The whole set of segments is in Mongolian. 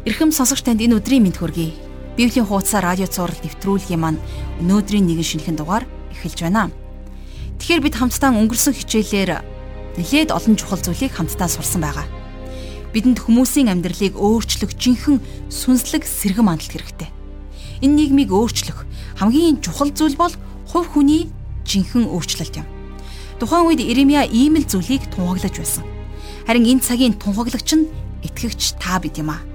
Ирхэм сонсогч танд энэ өдрийн мэд хүргэе. Библийн хуудасаар радио цаураар нэвтрүүлгийн маань өнөөдрийн нэгэн шинэхэн дугаар эхэлж байна. Тэгэхээр бид хамтдаа өнгөрсөн хичээлээр нэлээд олон чухал зүйлийг хамтдаа сурсан байгаа. Бидэнд хүмүүсийн амьдралыг өөрчлөх жинхэнэ сүнслэг сэргэм мандалт хэрэгтэй. Энэ нийгмийг өөрчлөх хамгийн чухал зүйл бол хувь хүний жинхэнэ өөрчлөлт юм. Тухайн үед Иремья ийм л зүйлийг тунхаглаж байсан. Харин энэ цагийн тунхаглагч нь итгэгч та бид юм аа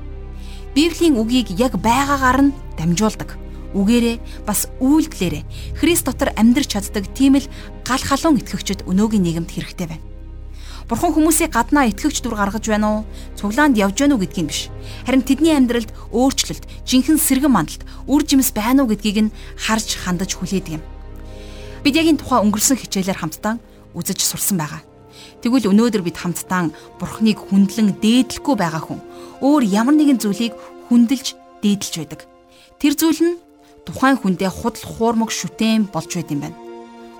Библийн үгийг яг байгаагаар нь дамжуулдаг. Үгээрээ бас үйлдэлээрээ Христ дотор амьдрч чаддаг тийм л гал халуун итгэгчд өнөөгийн нийгэмд хэрэгтэй байна. Бурхан хүмүүсийг гаднаа итгэгч дүр гаргаж байна уу? Цуглаанд явж байна уу гэдгийг биш. Харин тэдний амьдралд өөрчлөлт, жинхэнэ сэргэн мандалт, үр жимс байна уу гэдгийг нь харж хандаж хүлээдэг юм. Бид яг энэ тухай өнгөрсөн хичээлээр хамтдаа үзэж сурсан байгаа. Тэгвэл өнөөдөр бид хамтдаа Бурхныг хүндлэн дээдлэхгүй байгаа хүн өөр ямар нэгэн зүйлийг хүндэлж дээдэлж байдаг. Тэр зүйл нь тухайн хүндээ худал хуурмаг шүтэн болж байд юм байна.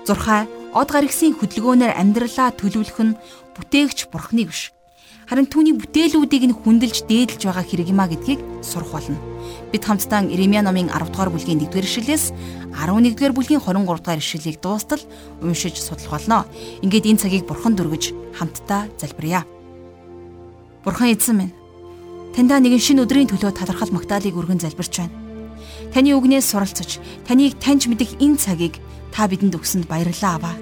Зурхай од гаргсын хөдөлгөөнөөр амьдралаа төлөвлөх нь бүтээгч Бурхныг биш. Харин түүний бүтээлүүдийг нь хүндэлж дээдэлж байгаа хэрэг юма гэдгийг сурах болно. Бид хамтдаа Иремья номын 10 дугаар бүлгийн 1-р ишлэлээс 11-р бүлгийн 23 дугаар ишлэлийг дуустал уншиж судлах болно. Ингээд энэ цагийг Бурхан дүргэж хамтдаа залбирая. Бурхан эзэн минь Таньда нэгэн шин өдрийн төлөө талархал магтаалыг өргөн залбирч байна. Таны үгнээс суралцж, таныг таньж мэдэх энэ цагийг та бидэнд өгсөнд баярлалаа аваа.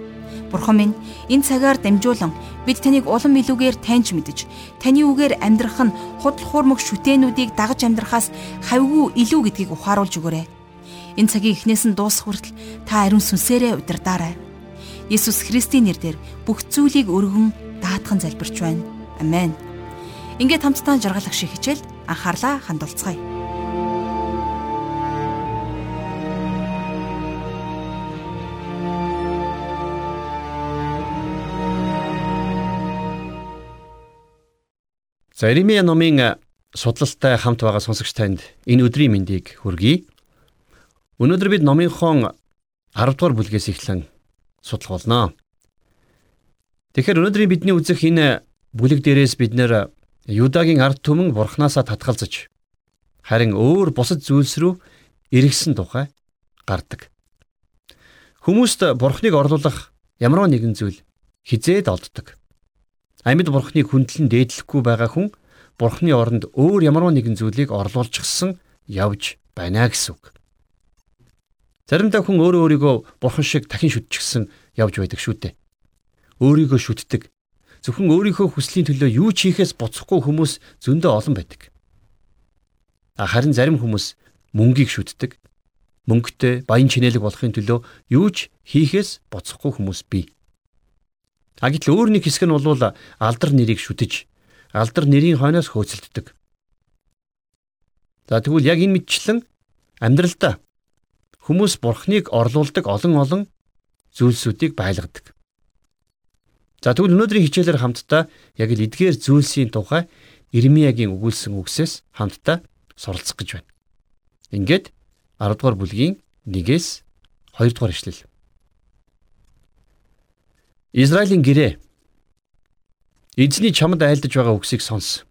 Бурхан минь, энэ цагаар дамжуулан бид таныг улам илүүгээр таньж мэдэж, таны үгээр амьдрах нь худал хуурмаг шүтэнүүдийг дагаж амьдрахаас хавьгүй илүү гэдгийг ухааруулж өгөөрэй. Энэ цагийн эхнээс нь дуусах хүртэл та ариун сүнсээрээ удирдаарай. Есүс Христийн нэрээр бүх зүйлийг өргөн даатхан залбирч байна. Амен. Ингээд хамтдаа жаргалах шиг хичээлд анхаарлаа хандуулцгаая. За Иремья номын судлалтай хамт байгаа сонсогч танд энэ өдрийн мэндийг хүргэе. Өнөөдөр бид номынхон 10 дугаар бүлгээс эхлэн судлах болно. Тэгэхээр өнөөдрийн бидний үзэх энэ бүлэг дээрээс бид нэр Юдагийн ард түмэн бурхнаасаа татгалзаж харин өөр бусад зүйлс рүү эргэсэн тухай гардаг. Хүмүүст бурхныг орлуулах ямар нэгэн зүйл хизээд олддог. Амьд бурхныг хүндлэн дээдлэхгүй байгаа хүн бурхны оронд өөр ямар нэгэн зүйлийг орлуулчихсан явж байна гэсэн үг. Заримдаа хүн өөрөө өөрийгөө бурхан шиг дахин шүтчихсэн явж байдаг шүү дээ. Өөрийгөө шүтдэг, Зөвхөн өөрийнхөө хүслийн төлөө юу ч хийхээс буцахгүй хүмүүс зөндөө олон байдаг. Харин зарим хүмүүс мөнгийг шүтдэг. Мөнгөтэй баян чинэлэг болохын төлөө юу ч хийхээс буцахгүй хүмүүс бий. А гэтэл өөр нэг хэсэг нь бол алдар нэрийг шүтэж, алдар нэрийн хойноос хөөцөлддөг. За тэгвэл яг энэ мэдчлэн амьдралдаа хүмүүс бурхныг орлуулдаг олон олон зүйлсүүдийг байлгадаг. За тэгвэл өнөөдрийн хичээлээр хамтдаа яг л эдгээр зүйлсийн тухай Ирмиягийн өгүүлсэн үгсээс хамтдаа суралцах гэж байна. Ингээд 10 дугаар бүлгийн 1-ээс 2 дугаар ишлэл. Израилийн гэрээ Эзний чамд айлдаж байгаа үгсийг сонс.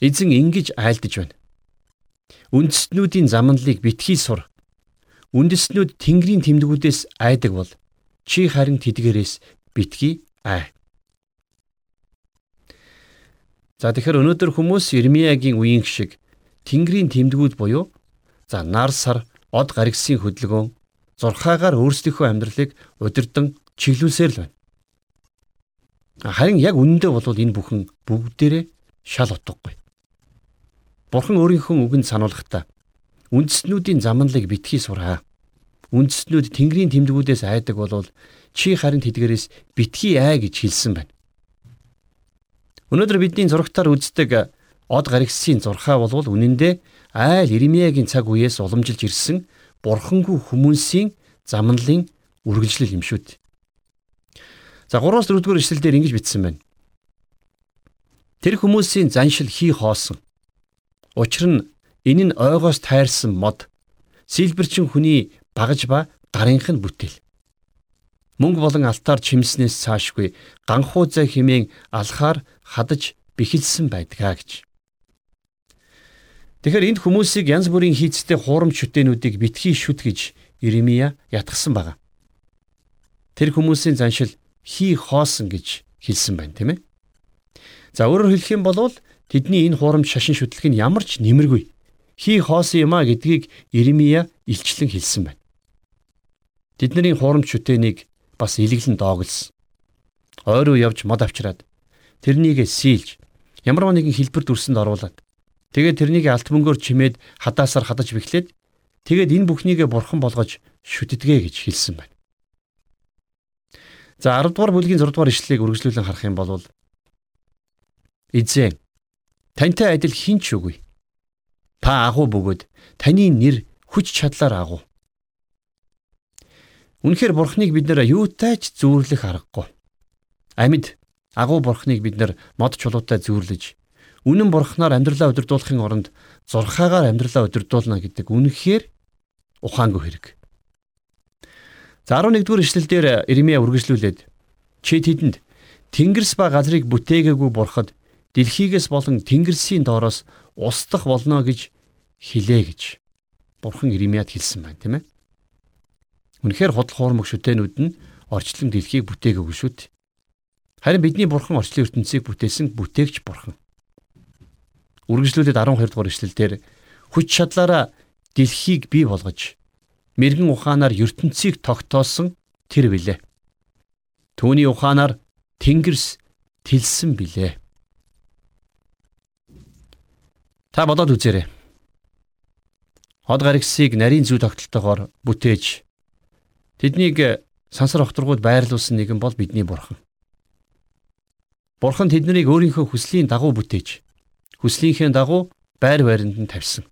Эзэн ингэж айлдаж байна. Үндэстнүүдийн замналыг битгий сур. Үндэстнүүд Тэнгэрийн тэмдгүүдээс айдаг бол чи харин тэдгээрээс битгий ай. За тэгэхээр өнөөдөр хүмүүс Ирмиягийн үеийн шиг Тэнгэрийн тэмдгүүд буюу за нар сар од гаргисын хөдөлгөөн зурхаагаар өөрсдийнхөө амьдралыг удирдан чиглүүлсээр л байна. Харин яг үнэндээ бол энэ бүхэн бүгдээрээ шал утгагүй. Бурхан өөрийнхөө үгэнд сануулгахдаа үндэстнүүдийн замналыг битгий сураа. Үндэстнүүд Тэнгэрийн тэмдгүүдээс айдаг болвол чи харин тэдгээрээс битгий аа гэж хэлсэн байна. Өнөөдөр бидний зурагтаар үздэг од гаргисын зурхаа болвол үнэндээ айл Иремьягийн цаг үеэс уламжилж ирсэн бурхангүй хүмүүсийн замналын үргэлжлэл юм шүү дээ. За 3-4 дугаар ишлэлдэр ингэж бичсэн байна. Тэр хүмүүсийн заншил хий хоосон. Учир нь энэ нь ойгоос тайрсан мод. Силбэрчин хүний багаж ба гарынх нь бүтээл мөнгө болон алтаар чимснээс цаашгүй ганхуу зай химээн алхаар хадаж бэхэлсэн байдгаа гэж. Тэгэхээр энд хүмүүсийг янз бүрийн хийцтэй хуурамч шүтээнүүдийг битгий шүт гэж Иремия ятгсан байна. Тэр хүмүүсийн заншил хий хоосон гэж хэлсэн байна, тийм ээ. За өөрөөр хэлэх юм бол тэдний энэ хуурамч шашин шүтлэг нь ямар ч нэмэргүй хий хоосон юм а гэдгийг Иремия илчлэн хэлсэн байна. Тэдний хуурамч шүтээнийг бас илэглэн дооглосон. Ойр руу явж мод авчираад тэрнийг сийлж ямар нэгэн хэлбэр дүрсэнд оруулаад Тэгээд тэрнийг алт мөнгөөр чимээд хадаасаар хадаж бэхлээд тэгээд энэ бүхнийгээ бурхан болгож шүтдгээ гэж хэлсэн байна. За 10 дугаар бүлгийн 6 дугаар ишлэлийг үргэлжлүүлэн харах юм бол Эзэн тантай адил хинч үгүй. Та агуу бөгөөд таны нэр хүч чадлаар агуу. Үнэхээр бурхныг бид нэр юутай ч зүүрлэх аргагүй. Амьд агуу бурхныг бид нар мод чулуутай зүүрлэж үнэн бурхнаар амьдралаа удирдуулахын оронд зурхаагаар амьдралаа удирдуулна гэдэг үнэхээр ухаангүй хэрэг. За 11-р эшлэлдэр Иремья үргэлжлүүлээд чи тэдэнд Тэнгэрс ба газрыг бүтээгээгүй бурхад дэлхийгээс болон Тэнгэрсийн доороос устдах болно гэж хэлээ гэж бурхан Иремьяд хэлсэн байна, тийм ээ. Үнэхээр худал хуурмаг шүтэнүүд нь орчлон дэлхийг бүтээгээгүй шүү дээ. Харин бидний бурхан орчлын ертөнцийг бүтээсэн бүтээгч бурхан. Үргэлжлүүлээд 12 дугаар ишлэлдэр хүч чадлаараа дэлхийг бий болгож мэрэгэн ухаанаар ертөнцийг тогтоосон тэр билээ. Түүний ухаанаар Тэнгэрс тэлсэн билээ. Та бодоод үзээрэй. Ход гаригсыг нарийн зүй тогтолтойгоор бүтээж тэднийг сансар охторгууд байрлуулсан нэгэн бол бидний бурхан. Бурхан тэднийг өөрийнхөө хүслийн дагуу бүтээж хүслийнхээ дагуу байр байранд нь тавьсан.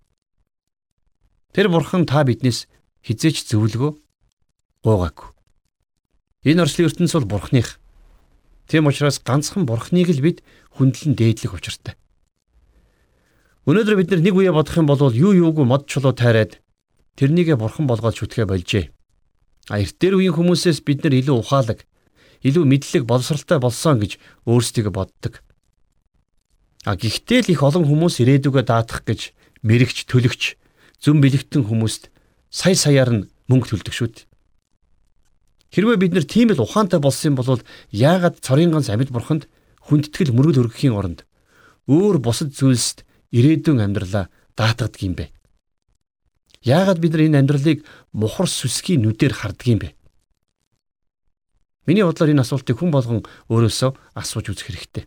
Тэр бурхан та биднээс хизээч зөвлөгөө гуугаагүй. Энэ орчлын ертөнц бол бурхных. Тийм учраас ганцхан бурхныг л бид хүндлэн дээдлэх учиртай. Өнөөдөр бид нэг үе бодох юм бол юу юугүй мод чулуу тайраад тэрнийгэ бурхан болгоод шүтгэе болжээ. А эрт дээр үеийн хүмүүсээс бид нар илүү ухаалаг, илүү мэдлэг боловсралтай болсон гэж өөрсдийгөө боддог. А гэхдээ л их олон хүмүүс ирээдүгөө даатах гэж мэрэгч төлөгч зүн бэлэгтэн хүмүүст сая саяар нь мөнгө төлдөг шүү дээ. Хэрвээ бид нэр тийм л ухаантай болсон бол яагаад цорын ганц амьд бурханд хүндэтгэл мөргөл өргөхийн оронд өөр бусад зүйлсд ирээдүйн амьдралаа даатгадаг юм бэ? Яагаад бид нар энэ амьдралыг мухар сүсгийн нүдээр хардаг юм бэ? Миний бодлоор энэ асуултыг хүн болгон өөрөөсөө асууж үзэх хэрэгтэй.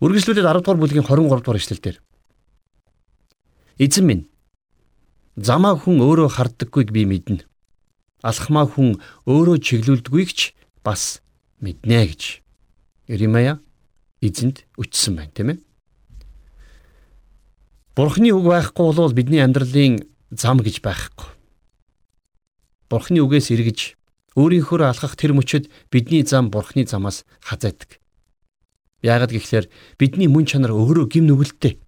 Үргэлжлүүлээд 10 дугаар бүлгийн 23 дугаар эшлэлдэр Эзэн минь замаа хүн өөрөө харддаггүйг би мэднэ. Алхмаа хүн өөрөө чиглүүлдэггүйг ч бас мэднэ гэж Иремая эзэнд өчсөн байна, тийм ээ. Бурхны үг байхгүй бол бидний амьдралын зам гэж байхгүй. Бурхны үгээс эргэж өөрийнхөө алхах тэр мөчөд бидний зам Бурхны замаас хазайдаг. Яагаад гэвэл бидний мөн чанар өөрөө гим нүгэлттэй.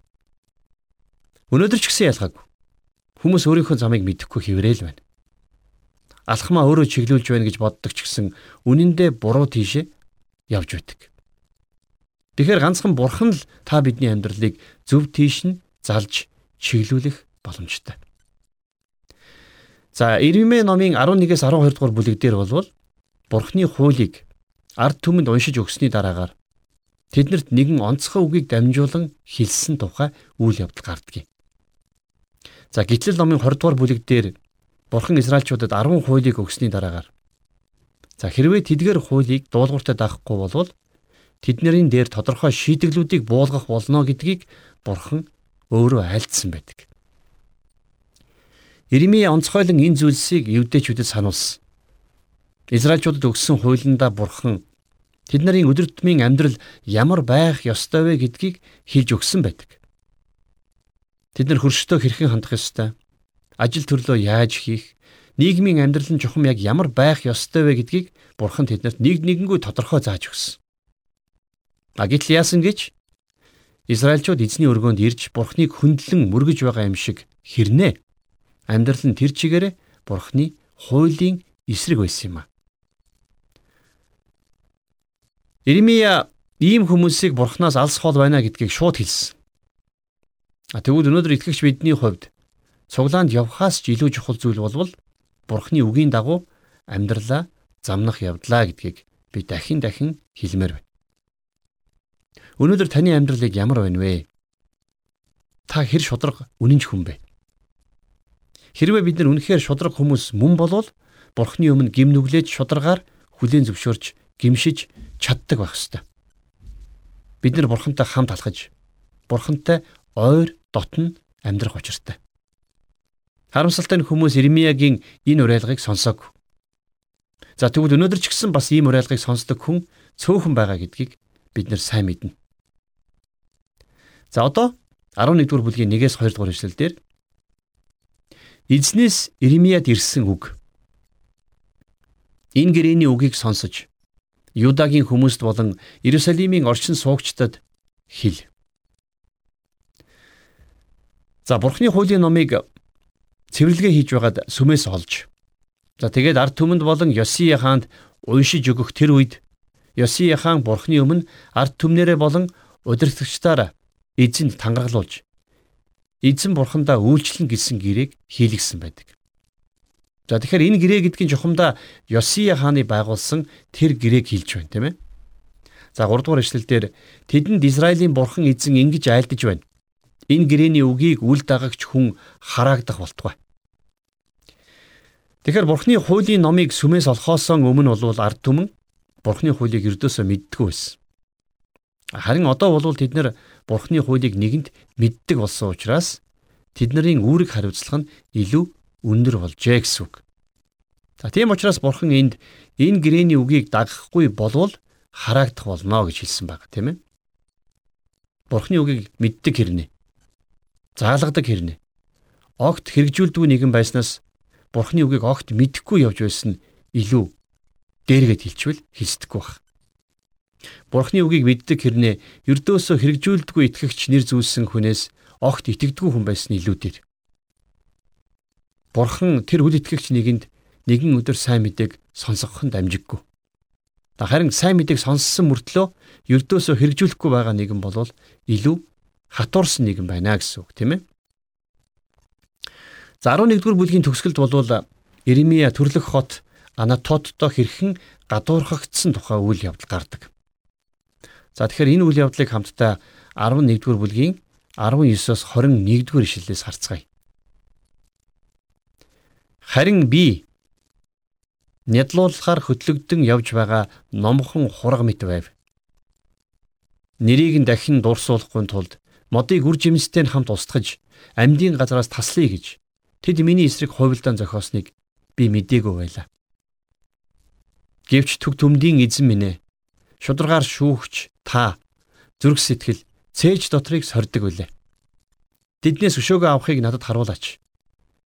Өнөөдөр ч гэсэн ялгаагүй. Хүмүүс өөрийнхөө замыг мэдэхгүй хэврээл байна. Алхмаа өөрөө чиглүүлж байна гэж боддог ч гэсэн үнэндээ буруу тийшээ явж байдаг. Тэгэхээр ганцхан бурхан л та бидний амьдралыг зөв тийш нь залж чиглүүлэх боломжтой. За Ирмэ номын 11-ээс 12 дугаар бүлэг дээр болвол Бурхны хуулийг ард түмэнд уншиж өгсөний дараагаар тэднэрт нэгэн онцгой үгийг дамжуулан хэлсэн тухай үйл явдал гардгийг. За гитлэл номын 20 дугаар бүлэг дээр Бурхан Израильчуудад 10 хуулийг өгсөний дараагаар за хэрвээ тэдгээр хуулийг дуулууртаа даахгүй болвол тэднэрийн дээр тодорхой шийдэглүүдийг буулгах болно гэдгийг Бурхан өөрөө айлдсан байдаг. Иремья онцгойлон энэ зүйлсийг евдээчүүдэд сануулсан. Израильчуудад өгсөн хуулиндаа Бурхан Тэд нарын өдөр тутмын амьдрал ямар байх ёстой вэ гэдгийг хэлж өгсөн байдаг. Тэд нар хөрштөө хэрхэн хандах ёстой, ажил төрлөө яаж хийх, нийгмийн амьдрал нь чухам яг ямар байх ёстой вэ гэдгийг Бурхан тэднэрт нэг нэгэнгүй тодорхой зааж өгсөн. Агитл яасан гэж Израильчууд эзний өргөөнд ирж Бурхныг хөндлөн мөргөж байгаа юм шиг хэрнээ амьдрал нь тэр чигээрээ Бурхны хуулийн эсрэг байсан юм а. Иремья ийм хүмүүсийг бурхнаас алс хол байна гэдгийг шууд хэлсэн. А тэгвэл өнөөдөр итгэгч бидний хувьд цуглаанд явхаас ч илүү чухал зүйл болвол Бурхны үгийн дагуу амьдралаа замнах явдлаа гэдгийг би дахин дахин хэлмээр байна. Өнөөдөр таны амьдралыг ямар байна вэ? Та хэр шудраг үнэнч хүн бэ? Хэрвээ бид нар үнэхээр шудраг хүмүүс мөн болвол Бурхны өмнө гим нүглээж шударгаар хүлээн зөвшөөрч гимшиж чаддаг байх ёстой. Бид нар Бурхантай хамт алхаж Бурхантай ойр дотн амьдрах учиртай. Харамсалтай нь хүмүүс Ирмиягийн энэ уриалгыг сонсоогүй. За тэгвэл өнөөдөр ч гэсэн бас ийм уриалгыг сонсдог хүн цөөхөн байгаа гэдгийг бид нар сайн мэднэ. За одоо 11 дугаар бүлгийн 1-ээс 2 дугаар эшлэлдэр Эзнээс Иремияд ирсэн үг. Энэ гэрээний үгийг сонсож Юдагийн хүмүүст болон Иерусалимийн орчин суугчдад хэл. За Бурхны хуулийн номыг цэвэрлэгээ хийж байгаад сүмээс олж. За тэгээд ард түмэнд болон Йосия хаанд уншиж өгөх тэр үед Йосия хаан Бурхны өмнө ард түмнэрээ болон удирдлагчдаар эзэнд тангаргалуулж эзэн бурхандаа үйлчлэн гэсэн гэрээг хийлгсэн байдаг. За тэгэхээр энэ гэрээ гэдгийн жухамдаа Йосия хааны байгуулсан тэр гэрээг хэлж байна тийм ээ. За 3 дугаар эшлэлдэр тэдэнд Израилийн бурхан эзэн ингэж айлдаж байна. Энэ гэрээний үгийг үл дагагч хүн хараагдах болтугай. Тэгэхээр бурхны хуулийн номыг сүмээс олохоос өмнө бол ард түмэн бурхны хуулийг ердөөсөө мэддэггүй байсан. Харин одоо бол тэд нар Бурхны хуулийг нэгэнд мэддэг болсон учраас тэдний үүрэг хариуцлага нь илүү өндөр болжээ гэсэн үг. За тийм учраас Бурхан энд энэ гэрээний үгийг дагахгүй болвол хараагдах болно гэж хэлсэн баг тийм ээ. Бурхны үгийг мэддэг хэрнээ. Заалгадаг хэрнээ. Огт хэрэгжүүлдэггүй нэгэн байснаас Бурхны үгийг огт мэдэхгүй явж байсан илүү дээргээд хэлчихвэл хэлсдэхгүй баг. Бурхны үгийг мэддэг хэрнээ ердөөсөө хэрэгжүүлдэггүй итгэгч нэр зүйлсэн хүнээс огт итгэдэггүй хүн байсан илүү дээр. Бурхан тэр үл итгэгч нэгэнд нэгэн өдөр сайн мэдээг сонсгохын дамжиггүй. Харин сайн мэдээг сонссон мөртлөө ердөөсөө хэрэгжүүлэхгүй байгаа нэгэн болвол илүү хатуурсан нэгэн байна гэсэн үг тийм ээ. За 11-р бүлгийн төгсгөлд болвол Иремия төрлөх хот Анатотто хэрхэн гадуурхагдсан тухай үйл явдал гардаг. За тэгэхээр энэ үйл явдлыг хамтдаа 11-р бүлгийн 19-оос 21-р ишлэлээс харцгаая. Харин би нядлуулахаар хөтлөгдөн явж байгаа номхон хураг мэт байв. Нэрийг нь дахин дурсуулахгүй тулд модыг үр жимстэй хамт устгаж амьдын газараас таслая гэж тэд миний эсрэг хувилдаан зохиосныг би мдээгүй байлаа. Гэвч төг төмдийн эзэн минь ээ шударгаар шүүгч та зүрх сэтгэл цээж дотрыг сордог үлээ. Тэднээс өшөөгөө авахыг надад харуулаач.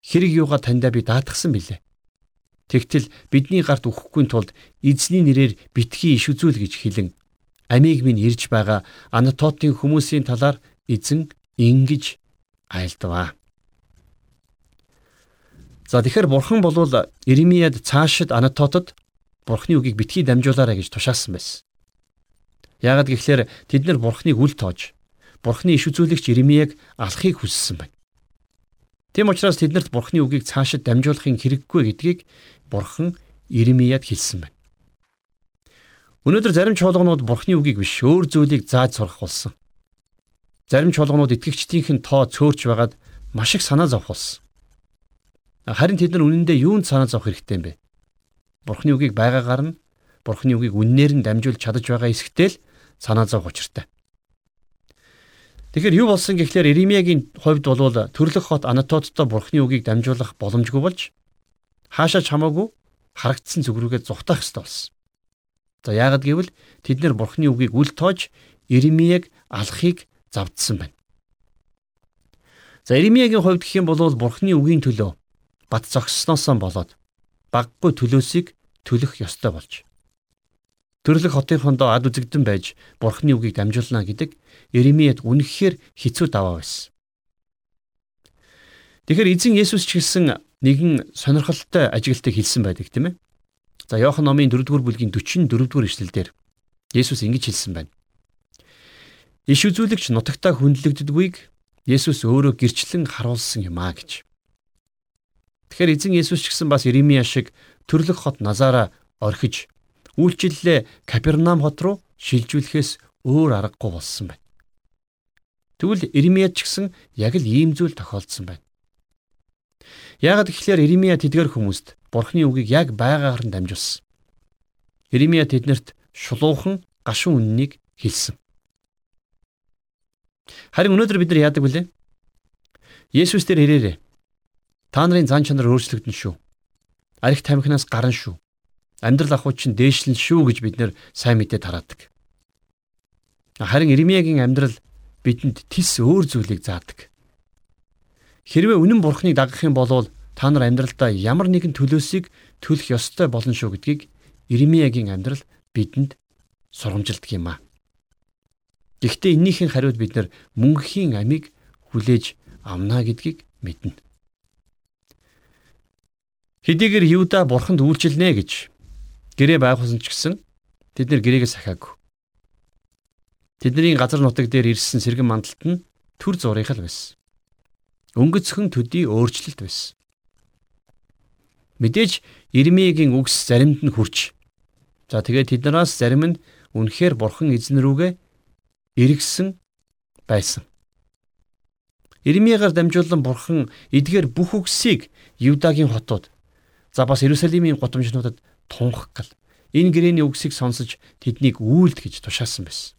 Хэрэг юугаа таньдаа би даатгсан билээ. Тэгтэл бидний гарт өгөхгүй тулд эзний нэрээр битгий иш үзүүл гэж хэлэн амийг минь ирж байгаа Анатотын хүмүүсийн талаар эзэн ингэж айлдваа. За тэгэхээр бурхан болвол Иремияд цаашид Анатотод бурхны үгийг битгий дамжуулаарай гэж тушаасан байсан. Яагад гэвэл тэд нар бурхныг үл тоож бурхны иш үзүүлэгч Иремияг алахыг хүссэн байна. Тэм учраас тэднэрт бурхны үгийг цаашид дамжуулахын хэрэггүй гэдгийг бурхан Иремияд хэлсэн байна. Өнөөдөр зарим чуулганууд бурхны үгийг биш өөр зүйлийг зааж сурах болсон. Зарим чуулганууд итгэгчдийнх нь тоо цөөрч байгаад маш их санаа зовх болсон. Харин тэд нар үнэндээ юунд санаа зовх хэрэгтэй юм бэ? Бурхны үгийг байгаагаар нь Бурхны үгийг үннээр нь дамжуулж чадаж байгаа эсэгтэл санаа зовх учиртай. Тэгэхээр юу болсон гэхлээр Иремиягийн хувьд бол төрлөх хот Анатоттой Бурхны үгийг дамжуулах боломжгүй болж хаашаа ч хамаагүй харагдсан зүг рүүгээ зүхтах ёстой болсон. За яагад гэвэл тэд нэр Бурхны үгийг үл тоож Иремияг алахыг завдсан байна. За Иремиягийн хувьд гэх юм бол Бурхны үгийн төлөө бат зогссноос болоод баггүй төлөөсийг төлөх ёстой болж төрлөх хотын хондоо ад үзэгдэн байж бурхны үгийг дамжуулна гэдэг Иремияд үнэхээр хэцүү даваа байсан. Тэгэхээр эзэн Есүс ч гэсэн нэгэн сонирхолтой ажиглалтыг хэлсэн байдаг тийм ээ. За Иохан номын 4-р бүлгийн 44-р эшлэлдэр Есүс ингэж хэлсэн байна. Иш үзүүлэгч нутагтаа хүндлэгддэггүйг Есүс өөрөө гэрчлэн харуулсан юм а гэж. Тэгэхээр эзэн Есүс ч гэсэн бас Иремья шиг төрлөх хот Назара орхиж үйлчлэлээ Капернаум хот руу шилжүүлэхээс өөр аргагүй болсон байна. Тэгвэл Иремья ч гэсэн яг л ийм зүйл тохиолдсон байна. Яагаад гэвэл Иремья тэдгэр хүмүүст Бурхны үгийг яг байгаагаар нь дамжуулсан. Иремья тэднэрт шулуухан гашуун үннийг хэлсэн. Харин өнөөдөр бид нар яадаг вүлээ? Есүс дээр ирээрээ. Та нарын зан чанар өөрчлөгдөн шүү. Арих тамхинаас гарна шүү. Амьдрал ахуй чинь дээшлэн шүү гэж бид нэр сайн мэдээ тараадаг. Харин Иремьягийн амьдрал бидэнд тис өөр зүйлийг заадаг. Хэрвээ үнэн бурхныг дагах юм бол та нар амьдралдаа ямар нэгэн төлөөсийг төлөх ёстой болно шүү гэдгийг Иремьягийн амьдрал бидэнд сургамжилдаг юм аа. Гэхдээ эннийхэн хариуд бид нар мөнхийн амийг хүлээж авна гэдгийг мэднэ. Хэдийгээр Юда бурханд үйлчилнэ гэж гэрээ байгуулсан ч гэсэн тэд нэр гэрээгээ сахиагүй. Тэдний газар нутаг дээр ирсэн сэргэн мандалт нь төр зургийг л байсан. Өнгөцхөн төдий өөрчлөлт байсан. Мэдээж Ирмигийн үгс заримд нь хүрч. За тэгээд тэднээс зарим нь үнэхээр бурхан эзэн рүүгээ эргэсэн байсан. Ирмиягаар дамжуулан бурхан эдгээр бүх үгсийг Юдагийн хотууд за бас Иерусалимийн гудамжнуудад тунх гал энэ гэрээний үгсийг сонсож тэднийг үйлд гэж тушаасан байсан.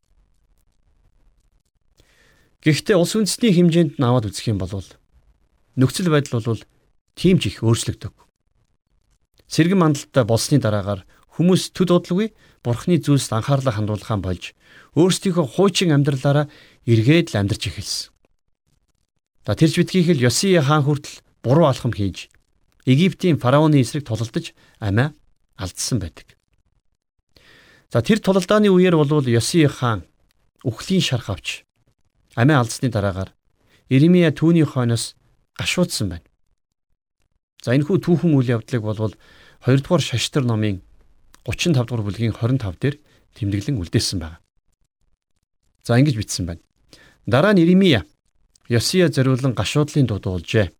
Гэхдээ улс үндэстний хэмжээнд нь аваад үзэх юм бол нөхцөл байдал бол тийм ч их өөрчлөгдөв. Сэргэн мандалтай болсны дараагаар хүмүүс төд удалгүй бурхны зүйлс анхаарлаа хандуулахаа болж өөрсдийнхөө хуучин амьдралаараа эргээд л амьдарч эхэлсэн. За тэрч битгийх л Йосия хаан хүртэл буруу алхам хийж Египтийн фараоны эсрэг тулалдаж амиа алдсан байдаг. За тэр тулалдааны үеэр болвол Йосия хаан үхлийн шарх авч амиа алдсны дараагаар Иремья түүний хойноос гашуудсан байна. За энэхүү түүхэн үйл явдлыг болвол 2 дугаар шаштар номын 35 дугаар бүлгийн 25 дээр тэмдэглэн үлдээсэн байна. За ингэж бичсэн байна. Дараа нь Иремия Йосия зориулан гашуудлын дуу дуулжээ.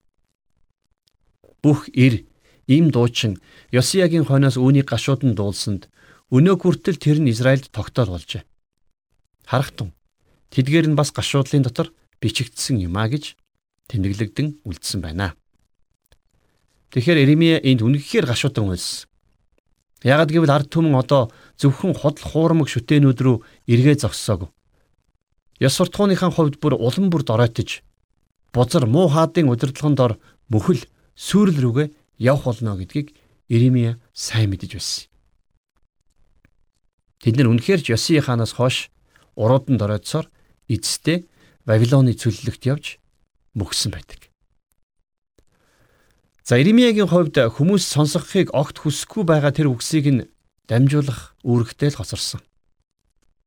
Бүх ир им дуучин Йосиягийн хойноос үүнийг гашуудан дуулсанд өнөө хүртэл тэр нь Израильд тогтоол болжээ. Харахтун тэдгээр нь бас гашуудлын дотор бичигдсэн юм а гэж тэмдэглэгдэн үлдсэн байна. Тэгэхээр Иремия энд үнэхээр гашуудан үйлсэн. Ягд гэвэл ард түмэн одоо зөвхөн худал хуурмаг шүтээнүүд рүү эргээ зогссоог. Ёс суртахууныхаа хувьд бүр улам бүр доройтож бузар муу хаадын удирдлагын дор мөхөл сүрэл рүүгээ явах болно гэдгийг Иремья сайн мэдэж байсан. Тэд нар үнэхээр ч Йосия хаанаас хойш уруудан доройтсоор эцэстээ Вавилоны цөллөгт явж мөхсөн байдаг. За Иремьягийн хувьд хүмүүс сонсохыг огт хүсэхгүй байгаа тэр үгсийг нь дамжуулах үүрэгтэй л хоцорсон.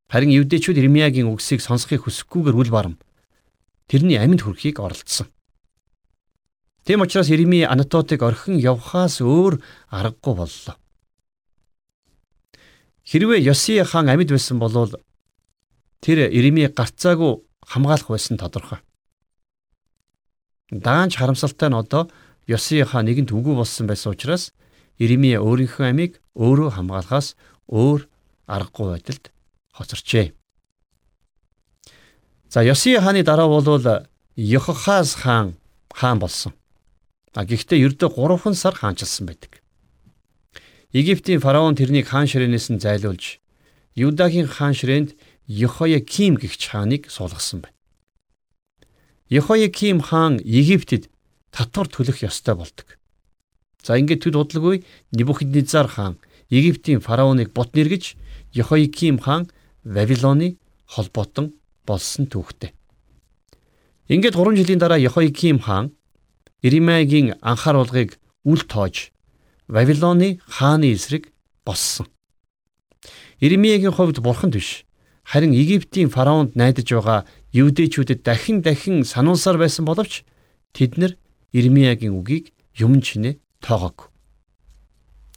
Харин евдээчүүд Ирмиягийн үгсийг сонсохыг хүсэхгүйгээр үл барам. Тэрний амьд хүрхийг оролдсон. Тэм учраас Ирми Анатотыг орхин явхаас өөр аргагүй боллоо. Хэрвээ Йосия хаан амьд байсан бол тэр Ирми гарцаагүй хамгаалах байсан тодорхой. Даанч харамсалтай нь одоо Йосия хаан нэгэнт үгүй болсон байсан учраас Ирмия өөрийнхөө амийг өөрөө хамгаалахаас өөр аргагүй байдалд хоцорчээ. За Йосия хааны дараа бол Йохахаз хаан хаан болсон. А гэхдээ ердөө 3 сар хаанчилсан байдаг. Египтийн фараон тэрнийг хаан ширээнээс нь зайлуулж Юдагийн хаан ширээнд Йохояким гэгч хааныг суулгасан байна. Йохояким хаан Египтэд татвар төлөх ёстой болдог. За ингээд төд удалгүй Небухиднезар хаан Египтийн фараоныг бут нэргэж Йохояким хаан Вавилоны холбоотон болсон түүхтэй. Ингээд 3 жилийн дараа Йохойким хаан Иремягийн анхааруулгыг үл тоож Вавилоны хааны эсрэг боссон. Иремягийн хувьд бурхан биш харин Египтийн фараонд найдаж байгаа евдээчүүдэд дахин дахин сануулсаар байсан боловч тэд нар Иремягийн үгийг юм чинээ тоогоогүй.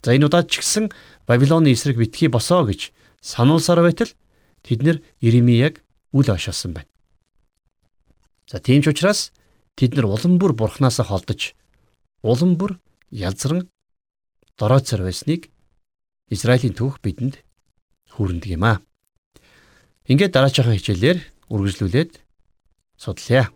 За энэ удаад ч гэсэн Вавилоны эсрэг битгий босоо гэж сануулсаар байтал тэд нэр Иремияг үл ошоосон байна. За тийм ч учраас тэд нар улам бүр бурхнаас холдож улам бүр язран доройцор байсныг Израилийн түүх бидэнд хүрэндэг юм аа. Ингээд дараачихан хичээлээр үргэлжлүүлээд судлая.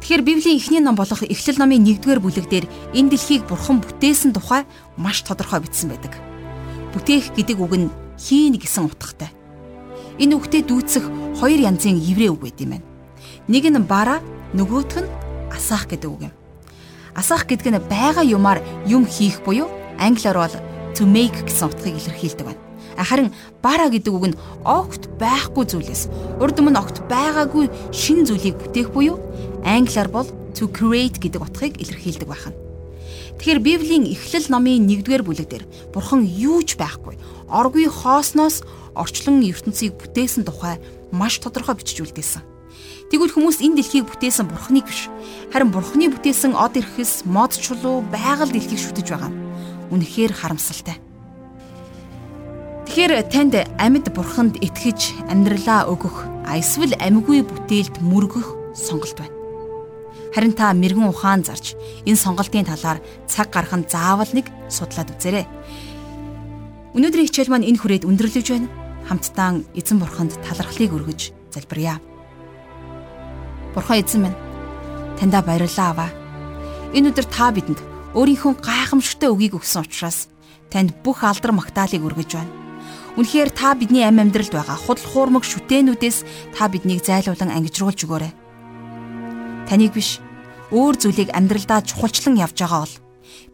Тэгэхээр Библийн эхний ном болох Эхлэл номын 1-р бүлэг дээр энэ дэлхийг Бурхан бүтээсэн тухай маш тодорхой бичсэн байдаг. Бүтээх гэдэг үг нь хийн гэсэн утгатай. Энэ үгтээ дүүцэх хоёр янзын еврей үг байд юм байна. Нэг нь бара, нөгөөх нь асаах гэдэг үг юм. Асаах гэдэг нь байгаа юмар юм хийх буюу англиар бол to make гэсэн утгыг илэрхийлдэг байна. Харин бара гэдэг үг нь огт байхгүй зүйлээс урд өмнө огт байгаагүй шин зүйлийг бүтээх буюу англиар бол to create гэдэг утгыг илэрхийлдэг байна. Тэгэхээр Библийн Эхлэл номын 1-р бүлэг дээр Бурхан юу ч байхгүй, оргүй хоосноос орчлон ертөнцийг бүтээсэн тухай маш тодорхой бичжүүлдээсэн. Тэгвэл хүмүүс энэ дэлхийг бүтээсэн Бурханыг биш, харин Бурханы бүтээсэн од эрхэс, мод чулуу, байгаль дэлхийг шүтэж байгаа. Үнэхээр харамсалтай. Тэгэхээр танд амьд бурханд итгэж амьдралаа өгөх эсвэл амьгүй бүтээлд мөргөх сонголт байна. Харин та мэрэгэн ухаан зарж энэ сонголтын талаар цаг гарах нь заавал нэг судлаад үзээрэй. Өнөөдрийн хичээл маань энэ хүрээд өндөрлөж байна. Хамтдаа эзэн бурханд талархлыг өргөж залбирая. Бурхан эзэн минь таньда баярлалаа аваа. Энэ өдөр та бидэнд өөрийнхөө гайхамшигтай үгийг өгсөн учраас танд бүх алдар магтаалыг өргөж байна. Үнэхээр та бидний амь амьдралд байгаа худал хуурмаг шүтээнүүдээс та биднийг зайлуулан ангижруулж өгөөрэй. Таныг биш өөр зүйлийг амьдралдаа чухалчлан явж байгаа бол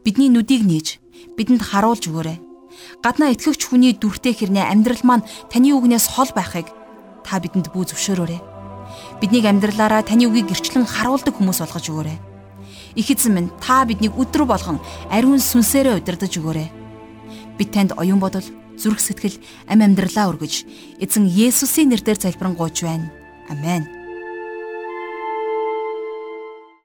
бидний нүдийг нээж бидэнд харуулж өгөөрэй. Гаднаа итгэгч хүний дүртэй хэрнээ амьдрал маань таны үгнээс хол байхыг та бидэнд бүү зөвшөөрөөрэй. Биднийг амьдралаараа таны үгийг гэрчлэн харуулдаг хүмүүс болгож өгөөрэй. Их эзэн минь та биднийг өдрө болгон ариун сүнсээрээ удирдах өгөөрэй. Бид танд оюун бодол зүрх сэтгэл, ам амьдралаа өргөж эзэн Есүсийн нэрээр залбирanгуйч байна. Амен.